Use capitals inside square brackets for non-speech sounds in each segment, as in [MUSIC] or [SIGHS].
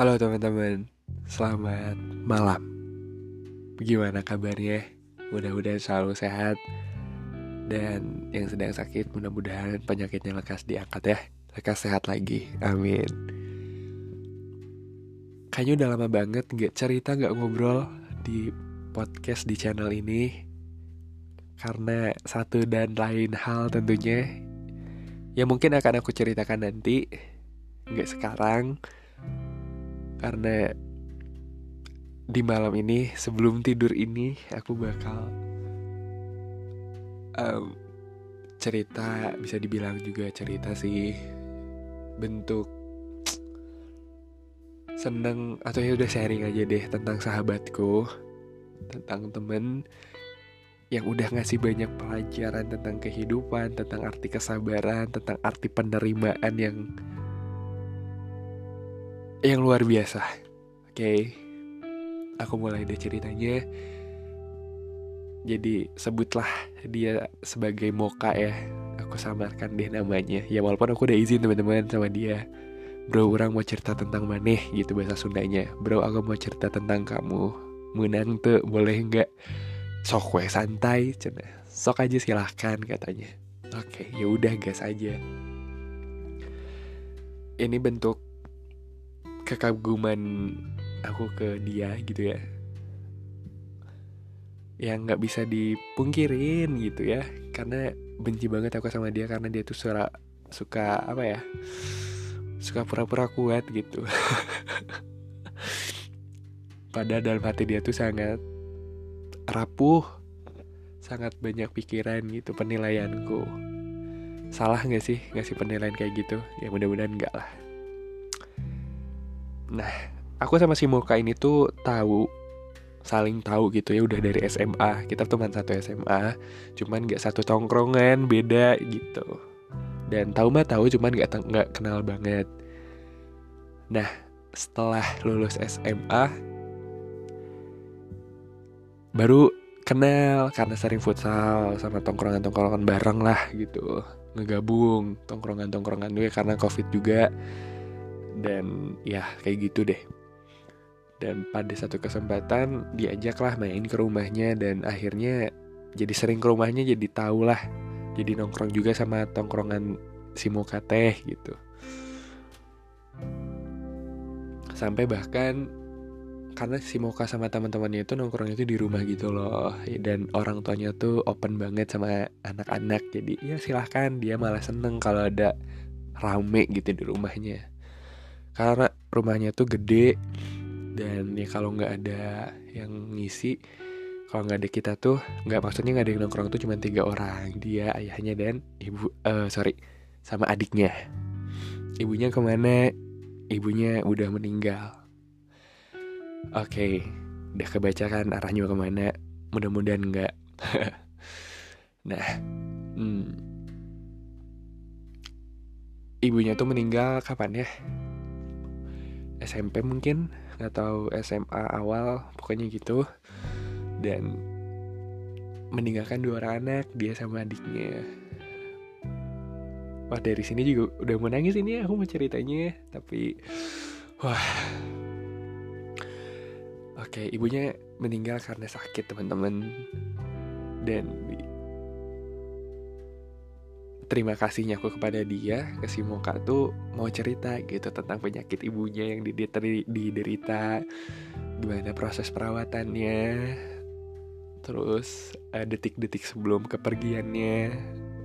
Halo teman-teman, selamat malam. Gimana kabarnya? Mudah-mudahan selalu sehat dan yang sedang sakit mudah-mudahan penyakitnya lekas diangkat ya, lekas sehat lagi. Amin. Kayaknya udah lama banget nggak cerita nggak ngobrol di podcast di channel ini karena satu dan lain hal tentunya ya mungkin akan aku ceritakan nanti nggak sekarang karena di malam ini sebelum tidur ini aku bakal um, cerita bisa dibilang juga cerita sih bentuk seneng atau ya udah sharing aja deh tentang sahabatku tentang temen yang udah ngasih banyak pelajaran tentang kehidupan, tentang arti kesabaran, tentang arti penerimaan yang yang luar biasa. Oke, okay. aku mulai deh ceritanya. Jadi sebutlah dia sebagai Moka ya. Aku samarkan deh namanya. Ya walaupun aku udah izin teman-teman sama dia. Bro, orang mau cerita tentang maneh gitu bahasa Sundanya. Bro, aku mau cerita tentang kamu. Menang tuh boleh nggak? sok we santai cina sok aja silahkan katanya oke ya udah gas aja ini bentuk kekaguman aku ke dia gitu ya. Yang nggak bisa dipungkirin gitu ya. Karena benci banget aku sama dia karena dia tuh suara suka apa ya suka pura-pura kuat gitu. [LAUGHS] Padahal dalam hati dia tuh sangat rapuh sangat banyak pikiran gitu penilaianku. Salah nggak sih ngasih penilaian kayak gitu? Ya mudah-mudahan enggak lah nah aku sama si Moka ini tuh tahu saling tahu gitu ya udah dari SMA kita teman satu SMA cuman nggak satu tongkrongan beda gitu. Dan tahu mah tahu cuman nggak nggak kenal banget. Nah setelah lulus SMA baru kenal karena sering futsal sama tongkrongan-tongkrongan bareng lah gitu. Ngegabung tongkrongan-tongkrongan juga karena covid juga dan ya kayak gitu deh. Dan pada satu kesempatan diajak lah main ke rumahnya dan akhirnya jadi sering ke rumahnya jadi tau lah jadi nongkrong juga sama tongkrongan si muka teh gitu. Sampai bahkan karena si Moka sama teman-temannya itu nongkrong itu di rumah gitu loh. Dan orang tuanya tuh open banget sama anak-anak. Jadi ya silahkan dia malah seneng kalau ada rame gitu di rumahnya karena rumahnya tuh gede dan ya kalau nggak ada yang ngisi kalau nggak ada kita tuh nggak maksudnya nggak ada yang nongkrong tuh cuma tiga orang dia ayahnya dan ibu uh, sorry sama adiknya ibunya ke mana ibunya udah meninggal Oke, okay, udah kebaca kan arahnya ke mana? Mudah-mudahan enggak. [LAUGHS] nah, hmm. ibunya tuh meninggal kapan ya? SMP mungkin atau SMA awal, pokoknya gitu. Dan meninggalkan dua orang anak, dia sama adiknya. Wah dari sini juga udah mau nangis ini aku mau ceritanya, tapi wah Oke, ibunya meninggal karena sakit, teman-teman. Dan terima kasihnya aku kepada dia, ke si Moka tuh mau cerita gitu tentang penyakit ibunya yang diderita, gimana proses perawatannya, terus eh, detik-detik sebelum kepergiannya.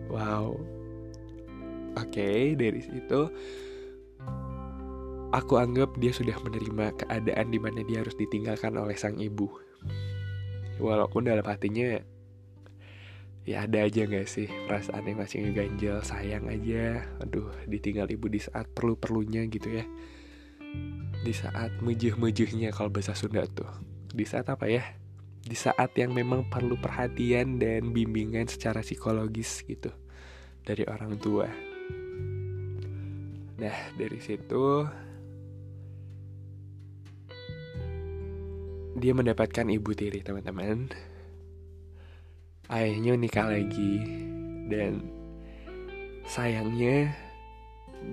Wow. Oke, okay, dari situ Aku anggap dia sudah menerima keadaan di mana dia harus ditinggalkan oleh sang ibu. Walaupun dalam hatinya ya ada aja gak sih perasaan yang masih ngeganjel sayang aja. Aduh ditinggal ibu di saat perlu-perlunya gitu ya. Di saat mejuh-mejuhnya kalau bahasa Sunda tuh. Di saat apa ya? Di saat yang memang perlu perhatian dan bimbingan secara psikologis gitu dari orang tua. Nah dari situ dia mendapatkan ibu tiri teman-teman ayahnya nikah lagi. Dan sayangnya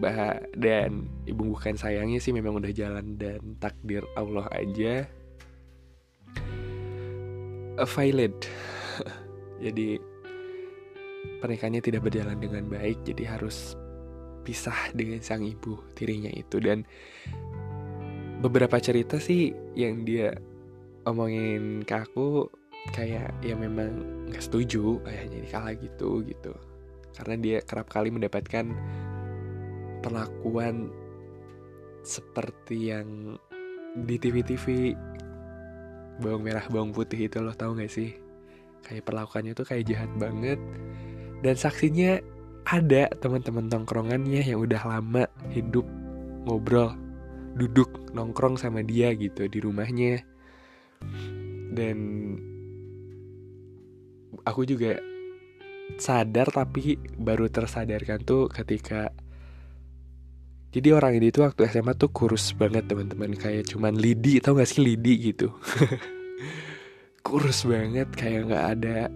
bah dan ibu bukan sayangnya sih memang udah jalan dan takdir Allah aja. Violent [LAUGHS] jadi pernikahannya tidak berjalan dengan baik jadi harus pisah dengan sang ibu tirinya itu. Dan beberapa cerita sih yang dia omongin ke aku kayak ya memang nggak setuju ayahnya kalah gitu gitu. Karena dia kerap kali mendapatkan perlakuan seperti yang di TV-TV bawang merah bawang putih itu lo tau gak sih? Kayak perlakuannya tuh kayak jahat banget. Dan saksinya ada teman-teman tongkrongannya yang udah lama hidup ngobrol duduk nongkrong sama dia gitu di rumahnya. Dan aku juga sadar tapi baru tersadarkan tuh ketika jadi orang ini tuh waktu SMA tuh kurus banget teman-teman. Kayak cuman lidi tau gak sih? Lidi gitu. [LAUGHS] Kurus banget kayak nggak ada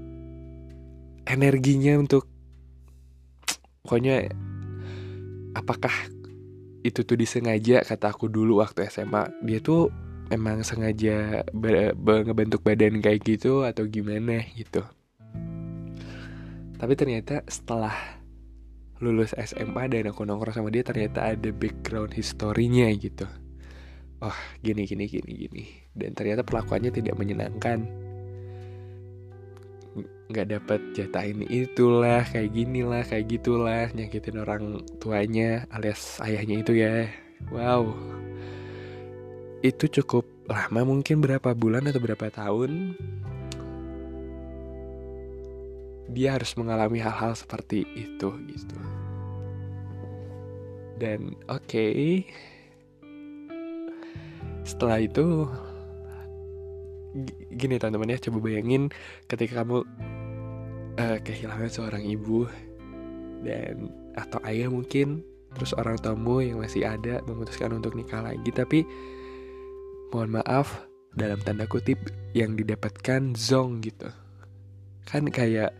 energinya untuk pokoknya apakah itu tuh disengaja kata aku dulu waktu SMA dia tuh emang sengaja ngebentuk badan kayak gitu atau gimana gitu tapi ternyata setelah lulus SMA dan aku nongkrong sama dia ternyata ada background historinya gitu. Oh gini gini gini gini. Dan ternyata perlakuannya tidak menyenangkan. Nggak dapat jatah ini itulah kayak gini lah kayak gitulah nyakitin orang tuanya alias ayahnya itu ya. Wow. Itu cukup lama mungkin berapa bulan atau berapa tahun dia harus mengalami hal-hal seperti itu gitu. Dan oke. Okay, setelah itu gini teman-teman ya coba bayangin ketika kamu uh, kehilangan seorang ibu dan atau ayah mungkin terus orang tamu yang masih ada memutuskan untuk nikah lagi tapi mohon maaf dalam tanda kutip yang didapatkan zong gitu. Kan kayak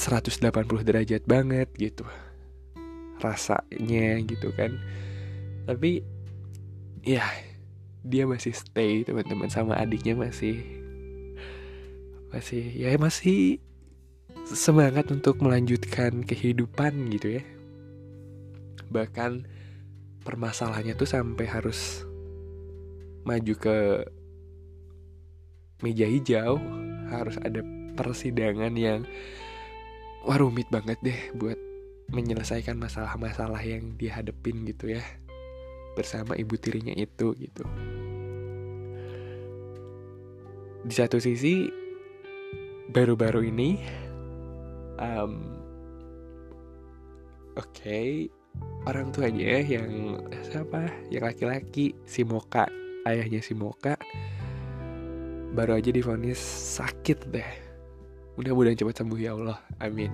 180 derajat banget gitu. Rasanya gitu kan. Tapi ya dia masih stay teman-teman sama adiknya masih masih ya masih semangat untuk melanjutkan kehidupan gitu ya. Bahkan permasalahannya tuh sampai harus maju ke meja hijau harus ada persidangan yang wah rumit banget deh buat menyelesaikan masalah-masalah yang dihadepin gitu ya. Bersama ibu tirinya itu gitu. Di satu sisi baru-baru ini um, oke okay, orang tuanya yang siapa? Yang laki-laki si Moka ayahnya si Moka baru aja difonis sakit deh mudah-mudahan cepat sembuh ya Allah amin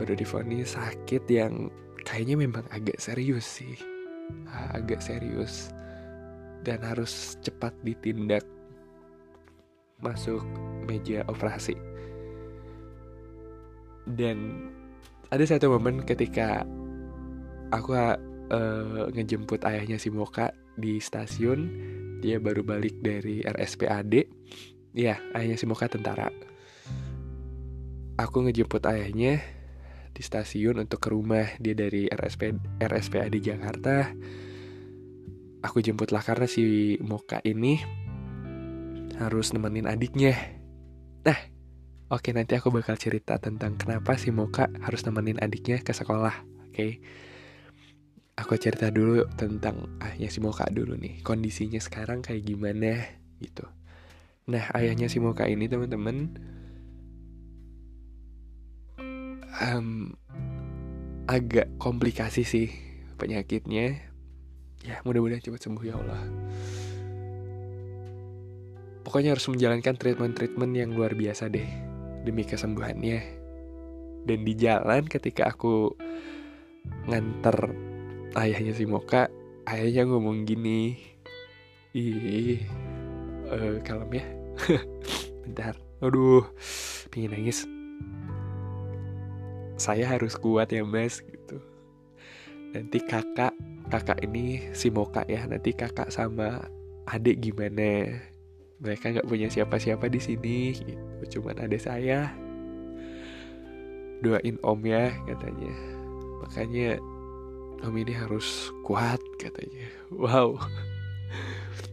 baru difonis sakit yang kayaknya memang agak serius sih agak serius dan harus cepat ditindak masuk meja operasi. Dan ada satu momen ketika aku uh, ngejemput ayahnya si Moka di stasiun, dia baru balik dari RSPAD. Ya, ayahnya si Moka tentara. Aku ngejemput ayahnya di stasiun untuk ke rumah. Dia dari RSP RSPAD Jakarta. Aku jemputlah karena si Moka ini harus nemenin adiknya. Nah, oke nanti aku bakal cerita tentang kenapa si Moka harus nemenin adiknya ke sekolah. Oke. Aku cerita dulu tentang ayahnya si Moka dulu nih. Kondisinya sekarang kayak gimana gitu. Nah, ayahnya si Moka ini teman-teman um, agak komplikasi sih penyakitnya. Ya, mudah-mudahan cepat sembuh ya Allah pokoknya harus menjalankan treatment-treatment yang luar biasa deh demi kesembuhannya. Dan di jalan ketika aku nganter ayahnya si Moka, ayahnya ngomong gini, ih, uh, kalem ya, [LAUGHS] bentar, aduh, pingin nangis. Saya harus kuat ya mas, gitu. nanti kakak kakak ini si Moka ya nanti kakak sama adik gimana? Mereka nggak punya siapa-siapa di sini gitu. cuman ada saya. Doain om ya katanya. Makanya om ini harus kuat katanya. Wow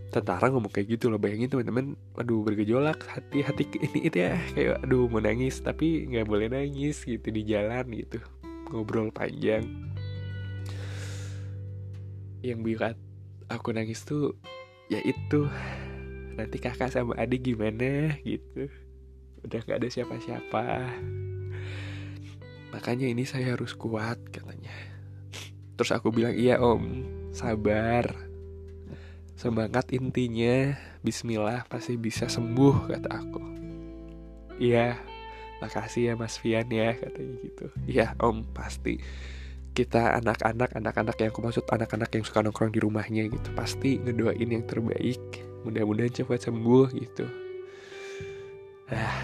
tentara ngomong kayak gitu loh bayangin teman-teman aduh bergejolak hati hati ini itu ya kayak aduh mau nangis tapi nggak boleh nangis gitu di jalan gitu ngobrol panjang. Yang bikin aku nangis tuh ya itu nanti kakak sama adik gimana gitu udah nggak ada siapa-siapa. Makanya ini saya harus kuat katanya. Terus aku bilang iya om sabar Semangat intinya, bismillah pasti bisa sembuh kata aku. Iya, makasih ya Mas Fian ya katanya gitu. Iya om pasti kita anak-anak anak-anak yang aku maksud anak-anak yang suka nongkrong di rumahnya gitu pasti ngedoain yang terbaik mudah-mudahan cepat sembuh gitu ah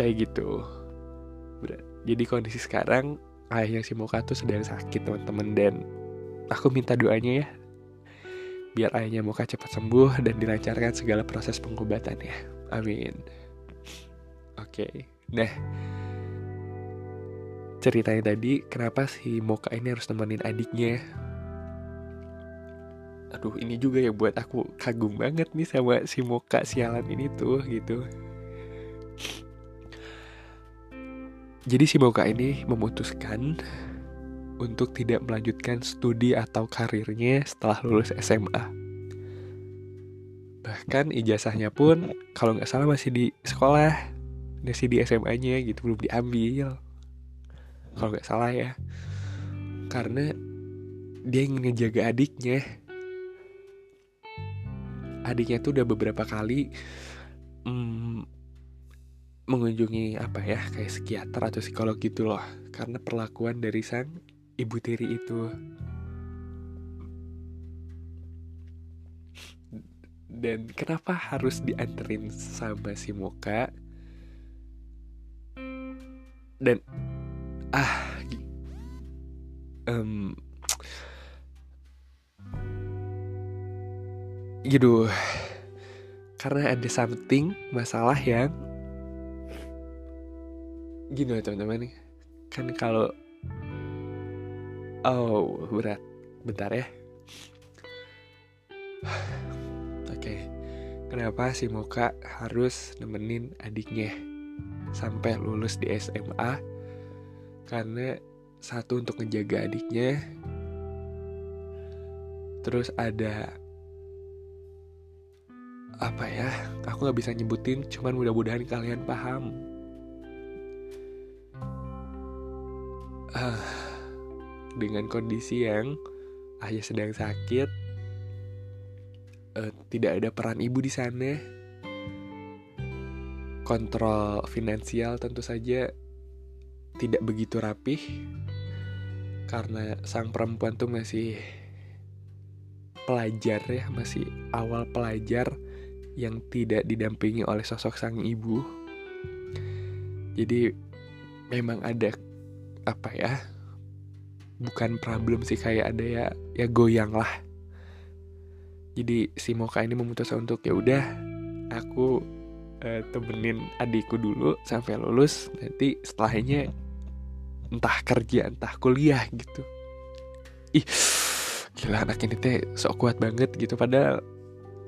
kayak gitu jadi kondisi sekarang ayahnya si Moka tuh sedang sakit teman-teman dan aku minta doanya ya biar ayahnya Moka cepat sembuh dan dilancarkan segala proses pengobatannya. Amin. Oke, okay. nah ceritanya tadi kenapa si Moka ini harus nemenin adiknya? Aduh, ini juga ya buat aku kagum banget nih sama si Moka sialan ini tuh gitu. Jadi si Moka ini memutuskan untuk tidak melanjutkan studi atau karirnya setelah lulus SMA. Bahkan ijazahnya pun kalau nggak salah masih di sekolah, masih di SMA-nya gitu belum diambil. Kalau nggak salah ya, karena dia ingin ngejaga adiknya. Adiknya tuh udah beberapa kali hmm, mengunjungi apa ya kayak psikiater atau psikolog gitu loh karena perlakuan dari sang ibu tiri itu. Dan kenapa harus dianterin sama si Moka dan ah um, gitu. Karena ada something masalah yang gini teman-teman kan kalau Oh, berat. Bentar ya. [SIGHS] Oke. Okay. Kenapa si Moka harus nemenin adiknya sampai lulus di SMA? Karena satu untuk ngejaga adiknya. Terus ada apa ya? Aku nggak bisa nyebutin, cuman mudah-mudahan kalian paham. Ah dengan kondisi yang ayah sedang sakit, uh, tidak ada peran ibu di sana, kontrol finansial tentu saja tidak begitu rapih karena sang perempuan tuh masih pelajar ya, masih awal pelajar yang tidak didampingi oleh sosok sang ibu. Jadi memang ada apa ya bukan problem sih kayak ada ya ya goyang lah. Jadi si Moka ini memutuskan untuk ya udah aku uh, temenin adikku dulu sampai lulus nanti setelahnya entah kerja entah kuliah gitu. Ih gila anak ini teh sok kuat banget gitu. Padahal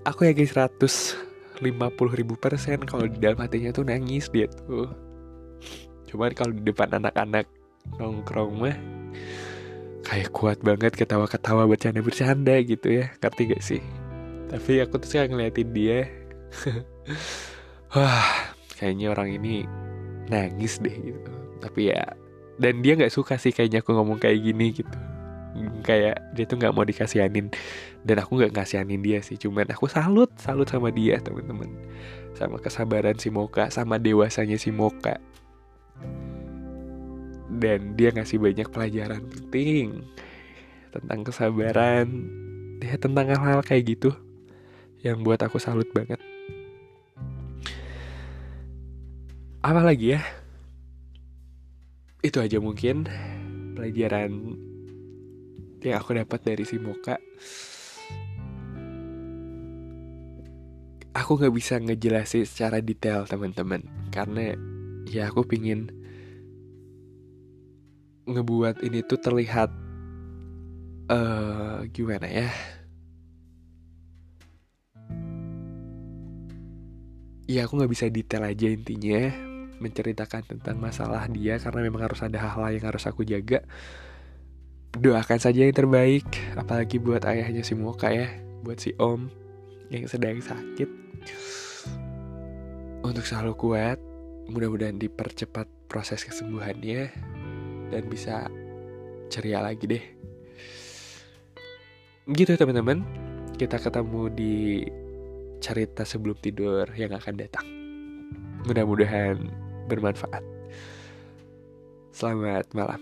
aku ya guys 150 ribu persen kalau di dalam hatinya tuh nangis dia tuh. Cuman kalau di depan anak-anak nongkrong mah kayak kuat banget ketawa-ketawa bercanda-bercanda gitu ya. Ngerti gak sih? Tapi aku tuh sekarang ngeliatin dia. [LAUGHS] Wah kayaknya orang ini nangis deh gitu. Tapi ya dan dia nggak suka sih kayaknya aku ngomong kayak gini gitu. Kayak dia tuh nggak mau dikasihanin. Dan aku nggak ngasihanin dia sih cuman aku salut salut sama dia teman-teman. Sama kesabaran si Moka sama dewasanya si Moka dan dia ngasih banyak pelajaran penting tentang kesabaran ya tentang hal-hal kayak gitu yang buat aku salut banget. Apa lagi ya? Itu aja mungkin pelajaran yang aku dapat dari si Moka. Aku nggak bisa ngejelasin secara detail teman-teman karena ya aku pingin ngebuat ini tuh terlihat uh, gimana ya? Ya aku nggak bisa detail aja intinya menceritakan tentang masalah dia karena memang harus ada hal-hal yang harus aku jaga. Doakan saja yang terbaik apalagi buat ayahnya si Moka ya buat si Om yang sedang sakit. Untuk selalu kuat mudah-mudahan dipercepat proses kesembuhannya dan bisa ceria lagi deh gitu teman-teman kita ketemu di cerita sebelum tidur yang akan datang mudah-mudahan bermanfaat. Selamat malam.